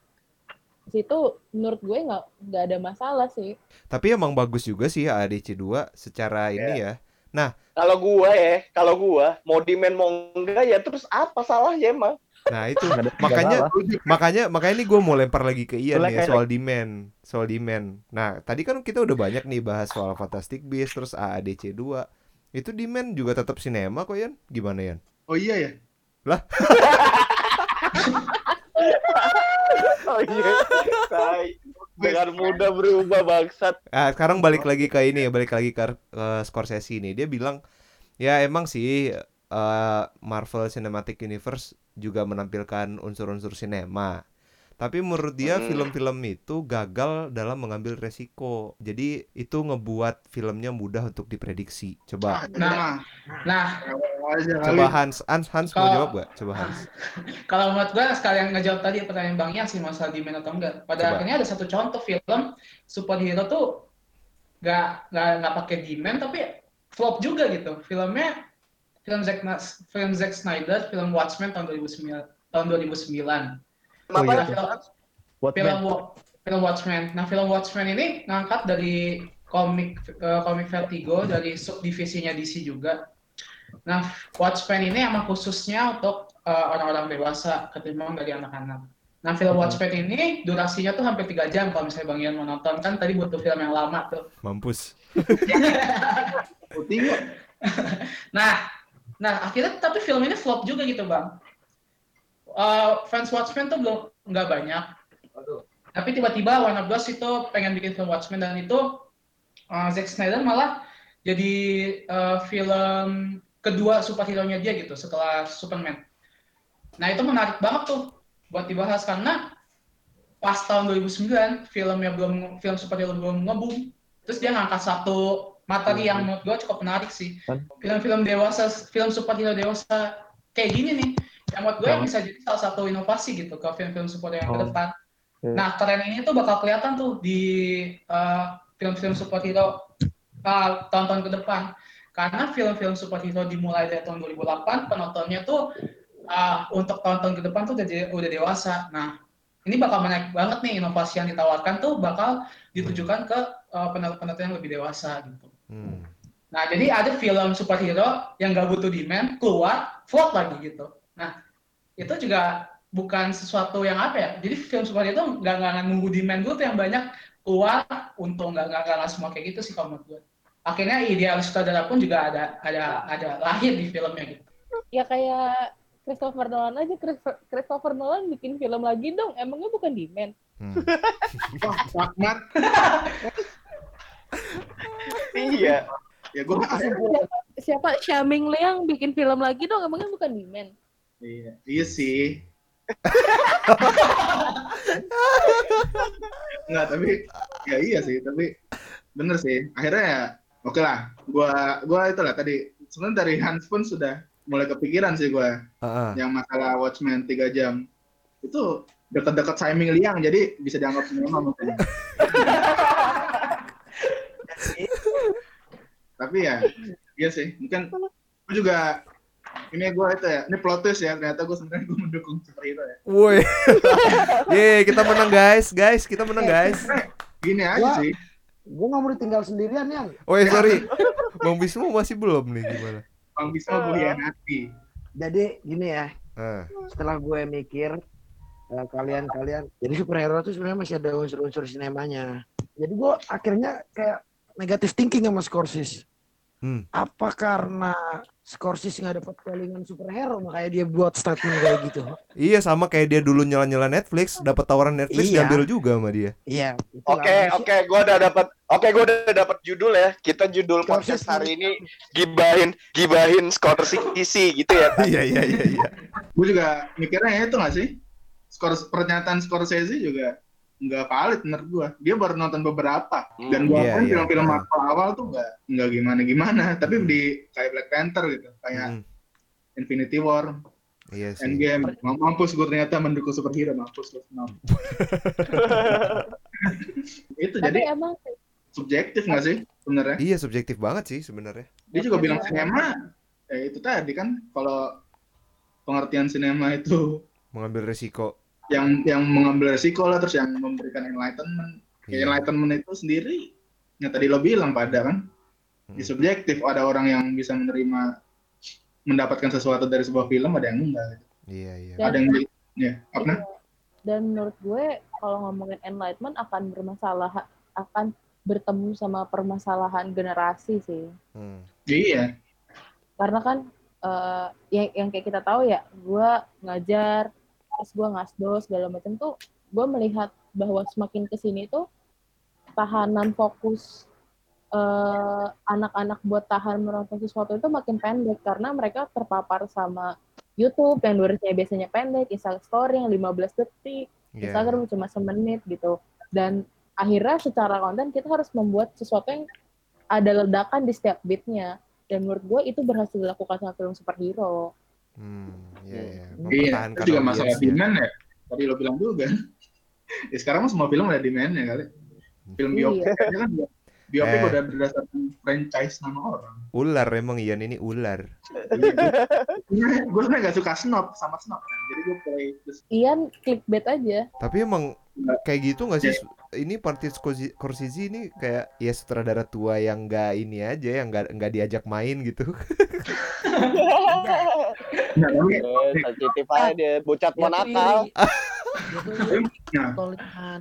situ, menurut gue nggak nggak ada masalah sih. Tapi emang bagus juga sih AADC 2 secara ini ya. Kalau gua ya, kalau gua mau demand mau enggak ya terus apa salahnya emang? Nah itu makanya makanya makanya ini gue mau lempar lagi ke Ian nih kayak- soal demand soal demand. Nah tadi kan kita udah banyak nih bahas soal Fantastic Beasts terus AADC 2 itu demand juga tetap sinema kok Ian gimana Ian? Oh iya ya. [laughs] Oh iya. Dengan mudah berubah bangsat. Ah, sekarang balik lagi ke ini ya, balik lagi ke, ke Scorsese ini. Dia bilang, ya emang sih eh, Marvel Cinematic Universe juga menampilkan unsur-unsur sinema. Tapi menurut dia Hmm. film-film itu gagal dalam mengambil resiko. Jadi itu ngebuat filmnya mudah untuk diprediksi. Coba, Ah, nah, Nah, kali. coba Hans, Hans, Hans mau Kalau- jawab gak? Coba Hans. [laughs] kalau menurut gue sekalian ngejawab tadi pertanyaan Bang Ian sih masalah demand atau enggak. Pada Coba. akhirnya ada satu contoh film superhero tuh nggak nggak nggak pakai demand tapi flop juga gitu. Filmnya film Zack film Zack Snyder, film Watchmen tahun 2009 tahun 2009. Oh iya Nah, film, Buat film film Watchmen. Nah, film Watchmen ini ngangkat dari komik eh, komik Vertigo dari subdivisinya DC juga. Nah, Watchmen ini emang khususnya untuk eh, orang-orang dewasa ketimbang dari anak-anak. Nah, film Hmm. Watchmen ini durasinya tuh hampir tiga jam kalau misalnya Bang Ian mau nonton kan tadi butuh film yang lama tuh. Mampus. [laughs] Nah, nah akhirnya tapi film ini flop juga gitu bang. Eh, fans Watchmen tuh belum nggak banyak. Tapi tiba-tiba Warner Bros itu pengen bikin film Watchmen dan itu eh, Zack Snyder malah jadi eh, film kedua superhero-nya dia gitu setelah Superman. Nah itu menarik banget tuh buat dibahas karena pas tahun 2009 filmnya belum film superhero belum ngebum terus dia ngangkat satu materi yang menurut gue cukup menarik sih. Kan? film-film dewasa film superhero dewasa kayak gini nih yang menurut gue yang Yang- bisa jadi salah satu inovasi gitu ke film-film superhero yang ke Oh. depan. Iya. nah tren ini tuh bakal kelihatan tuh di eh, film-film superhero uh, tahun-tahun ke depan. Karena film-film superhero dimulai dari tahun 2008 penontonnya tuh uh, untuk tahun-tahun ke depan tuh udah, de- udah dewasa. Nah ini bakal menarik banget nih inovasi yang ditawarkan tuh bakal ditujukan ke uh, penonton-penonton yang lebih dewasa gitu Hmm. Nah, jadi ada film superhero yang gak butuh demand, keluar, flop lagi gitu. Nah, itu juga bukan sesuatu yang apa ya. Jadi film superhero itu nggak nggak nunggu demand dulu tuh yang banyak keluar, untung nggak nggak nggak semua kayak gitu sih kalau menurut gue. Akhirnya idealis sutradara pun juga ada ada ada lahir di filmnya gitu. Ya kayak Christopher Nolan aja, Christopher- Nolan bikin film lagi dong, emangnya bukan demand? Hmm. [laughs] Wah, Rahmat. [laughs] [laughs] Iya. Ya gue Siapa Xiaoming Liang bikin film lagi dong, emangnya bukan demand? Iya, iya sih. [laughs] Enggak, tapi ya iya sih, tapi bener sih. Akhirnya ya oke lah. Gua gua itulah tadi sebenarnya dari Hans pun sudah mulai kepikiran sih gue Heeh. yang masalah Watchmen 3 jam itu dekat-dekat Simon Liang jadi bisa dianggap sinema mungkin. [laughs] Tapi ya, iya sih. Mungkin gue juga ini gue itu ya, ini plot twist ya. Ternyata gue sebenarnya gue mendukung superhero ya. Woi. [laughs] Yeay, kita menang guys, guys, kita menang guys. Gini aja Wah. sih. Gue nggak mau ditinggal sendirian yang. Oh ya sorry, Bang Bismo masih belum nih gimana? Bang Bisma gue hianati. Jadi gini ya, Ah, setelah gue mikir eh, kalian-kalian, jadi superhero tuh sebenarnya masih ada unsur-unsur sinemanya. Jadi gue akhirnya kayak negatif thinking sama Scorsese. Hmm. Apa karena Scorsese nggak dapat callingan superhero makanya dia buat statement kayak gitu? Iya sama kayak dia dulu nyala-nyala Netflix, dapat tawaran Netflix Iya. diambil juga sama dia. Iya. Oke, oke, gua udah dapat. Oke, gua udah dapat judul ya. Kita judul Scorsese. podcast hari ini gibahin gibahin Scorsese gitu ya. [laughs] Iya iya iya iya. Gue juga mikirnya ya itu nggak sih? Skor pernyataan Scorsese juga nggak valid menurut gue. Dia baru nonton beberapa dan gue Iya, kan iya. film-film Ah. Marvel awal tuh nggak nggak gimana-gimana. Tapi di kayak Black Panther gitu, kayak Hmm, Infinity War, Iya sih. Endgame. Mampus gue ternyata mendukung superhero, mampus gue. [laughs] Itu Tapi jadi emang subjektif nggak sih sebenarnya? Iya subjektif banget sih sebenarnya. Dia juga bilang sinema, ya itu tadi kan kalau pengertian sinema itu Mengambil resiko. Yang yang mengambil resiko lah terus yang memberikan enlightenment Iya. enlightenment itu sendiri yang tadi lo bilang pada kan di Hmm. subjektif ada orang yang bisa menerima mendapatkan sesuatu dari sebuah film ada yang enggak gitu. Iya iya. Dan- ada yang ya apa Iya. Dan menurut gue kalau ngomongin enlightenment akan bermasalah akan bertemu sama permasalahan generasi sih. Hmm. iya Karena kan eh, yang yang kayak kita tahu ya, gue ngajar, terus gue ngasdos segala macam tuh, gue melihat bahwa semakin ke sini tuh tahanan fokus eh, anak-anak buat tahan menonton sesuatu itu makin pendek karena mereka terpapar sama YouTube yang durasinya biasanya pendek, Instagram story yang 15 detik, Iya. Instagram cuma semenit gitu. Dan akhirnya secara konten kita harus membuat sesuatu yang ada ledakan di setiap beatnya. Dan menurut gue itu berhasil dilakukan sama film superhero. Hmm, iya iya. iya Mempertahankan itu juga masalah audiensnya. demand ya tadi lo bilang juga [laughs] ya sekarang mah semua film ada demandnya kali film Iya. biopik kan biopik Eh. udah berdasarkan franchise nama orang Ular emang Ian ini ular. [laughs] gue sebenarnya gak suka snob sama snob kan jadi gue play Ian clickbait aja. Tapi emang kayak gitu nggak sih? Iya. Ini Martin Scorsese ini kayak ya sutradara tua yang nggak ini aja, yang nggak nggak diajak main gitu. tapi sensitif aja dia, bocat mau nakal. Tolikan.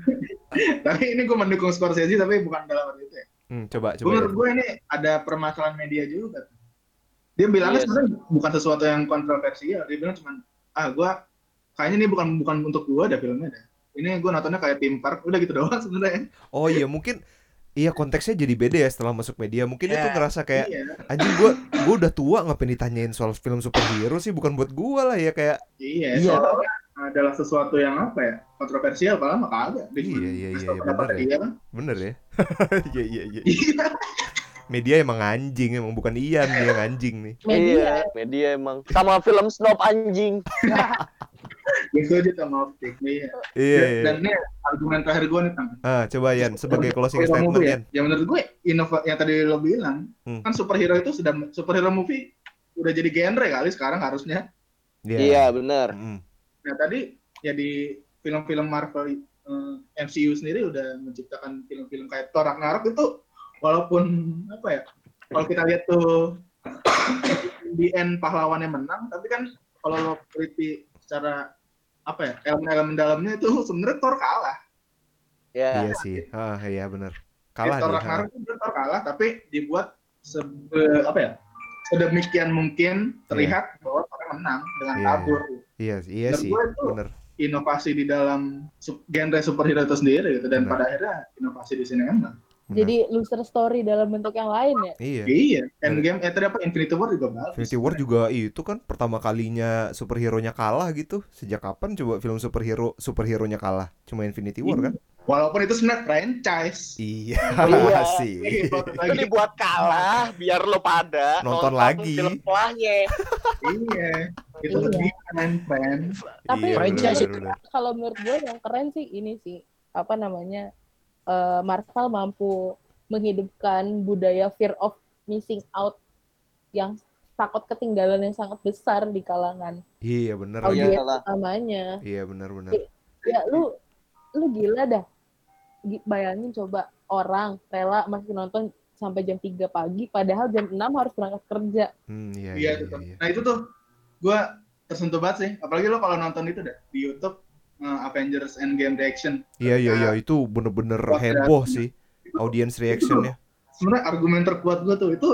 tapi ini gue mendukung Scorsese tapi bukan dalam arti itu ya Hmm, coba coba. menurut Ian. gue ini ada permasalahan media juga. Dia bilangnya Yes. sebenarnya bukan sesuatu yang kontroversial. Dia bilang cuma, ah gue kayaknya ini bukan bukan untuk gue ada filmnya deh. Ini gue nontonnya kayak Theme Park, udah gitu [laughs] doang sebenarnya. Oh iya mungkin Iya konteksnya jadi beda ya setelah masuk media. Mungkin itu Ya, ngerasa kayak Iya, anjing gua gua udah tua ngapain ditanyain soal film superhero sih bukan buat gua lah ya kayak iya. Iya. soalnya adalah sesuatu yang apa ya kontroversial, padahal mah kagak. Dia cuma Iya, iya, iya, tau iya, bener ya. kan. bener ya. Iya iya iya. Iya. Media emang anjing emang bukan Ian dia yang anjing nih. Media. Iya, media emang. Sama film snob anjing. [laughs] Gitu aja sama optik. Iya. Iya iya. Dan ini argumen terakhir gue nih tang. Ah coba Ian sebagai closing statement movie ya. Ian. Ya menurut gue inova yang tadi lo bilang Hmm. kan superhero itu sudah superhero movie udah jadi genre kali sekarang harusnya. Iya, benar. Mm. Nah tadi ya di film-film Marvel eh, MCU sendiri udah menciptakan film-film kayak Thor Ragnarok itu walaupun apa ya kalau kita lihat tuh [coughs] di end pahlawannya menang tapi kan kalau lo teliti secara apa ya elemen-elemen dalamnya itu [laughs] sebenarnya Thor kalah. Ya. Iya sih. Ah iya bener. Di Kalah Thor dia. ah. Ragnarok Thor kalah tapi dibuat sebe, apa ya sedemikian mungkin terlihat bahwa Thor menang dengan Iya, kabur. Iya iya Dan sih. itu Bener. inovasi di dalam sub- genre superhero itu sendiri gitu dan Benar. pada akhirnya inovasi di sinema. bener. Jadi loser story dalam bentuk yang lain ya. Iya. Iya, Endgame eh tadi apa Infinity War juga bagus. Infinity War juga itu kan pertama kalinya superhero nya kalah gitu. Sejak kapan coba film superhero superhero nya kalah? Cuma Infinity War kan? Walaupun itu sebenarnya franchise. Iya Iya. [laughs] sih. Plot [laughs] Itu lagi. dibuat kalah biar lo pada Nonton lagi. film. Iya. Itu Iya. lebih keren, friend. Tapi Iya, franchise bener, bener, bener. kalau menurut gue yang keren sih ini sih apa namanya eh, Marvel mampu menghidupkan budaya fear of missing out yang takut ketinggalan yang sangat besar di kalangan Iya bener. Oh, lagi. iya. audiens lah. utamanya. Iya. Ya lu lu gila dah. Gi- Bayangin coba orang rela masih nonton sampai jam 3 pagi padahal jam 6 harus berangkat kerja. Hmm, iya, Iya, iya, itu iya, tuh. iya. Nah itu tuh gue tersentuh banget sih. Apalagi lo kalau nonton itu dah di YouTube eh, Avengers Endgame reaction. Iya iya iya itu bener-bener Wah, heboh sih audience reactionnya. Sebenarnya argumen terkuat gue tuh itu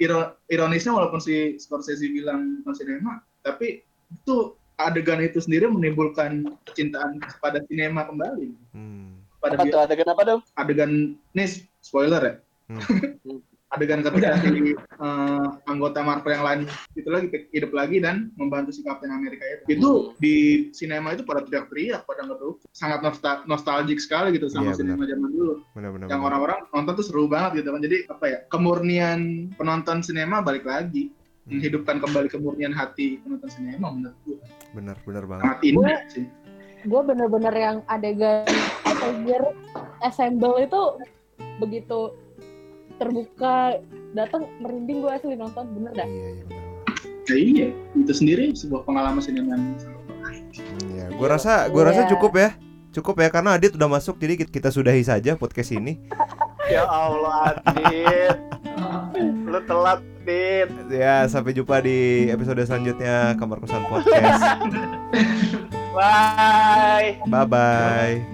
iro- ironisnya walaupun si Scorsese bilang sinema, tapi itu adegan itu sendiri menimbulkan kecintaan pada sinema kembali. Hmm. Pada Apa tuh adegan apa dong? adegan nih spoiler ya. Hmm. [laughs] adegan ketika si eh, anggota Marvel yang lain itu lagi hidup lagi dan membantu si Captain America itu. Itu di sinema itu pada teriak-teriak, pada ngetuk. Sangat nostal nostalgic sekali gitu sama Iya, sinema zaman dulu. Benar-benar. Yang orang-orang nonton tuh seru banget gitu kan. Jadi apa ya? Kemurnian penonton sinema balik lagi. Hmm. Menghidupkan kembali kemurnian hati penonton sinema menurut gue. benar benar banget. Sangat indah sih. Gue bener-bener yang adegan Avenger assemble itu begitu terbuka datang merinding gue asli nonton bener dah. Iya iya benar. Ya, iya, itu sendiri sebuah pengalaman sinema yang sangat menarik. Iya, gua rasa gua rasa Iya. cukup ya. Cukup ya karena Adit udah masuk jadi kita- sudahi saja podcast ini. Ya Allah, Adit. Lu telat, Dit. Ya, sampai jumpa di episode selanjutnya Kamar Kosan Podcast. Bye. Bye bye.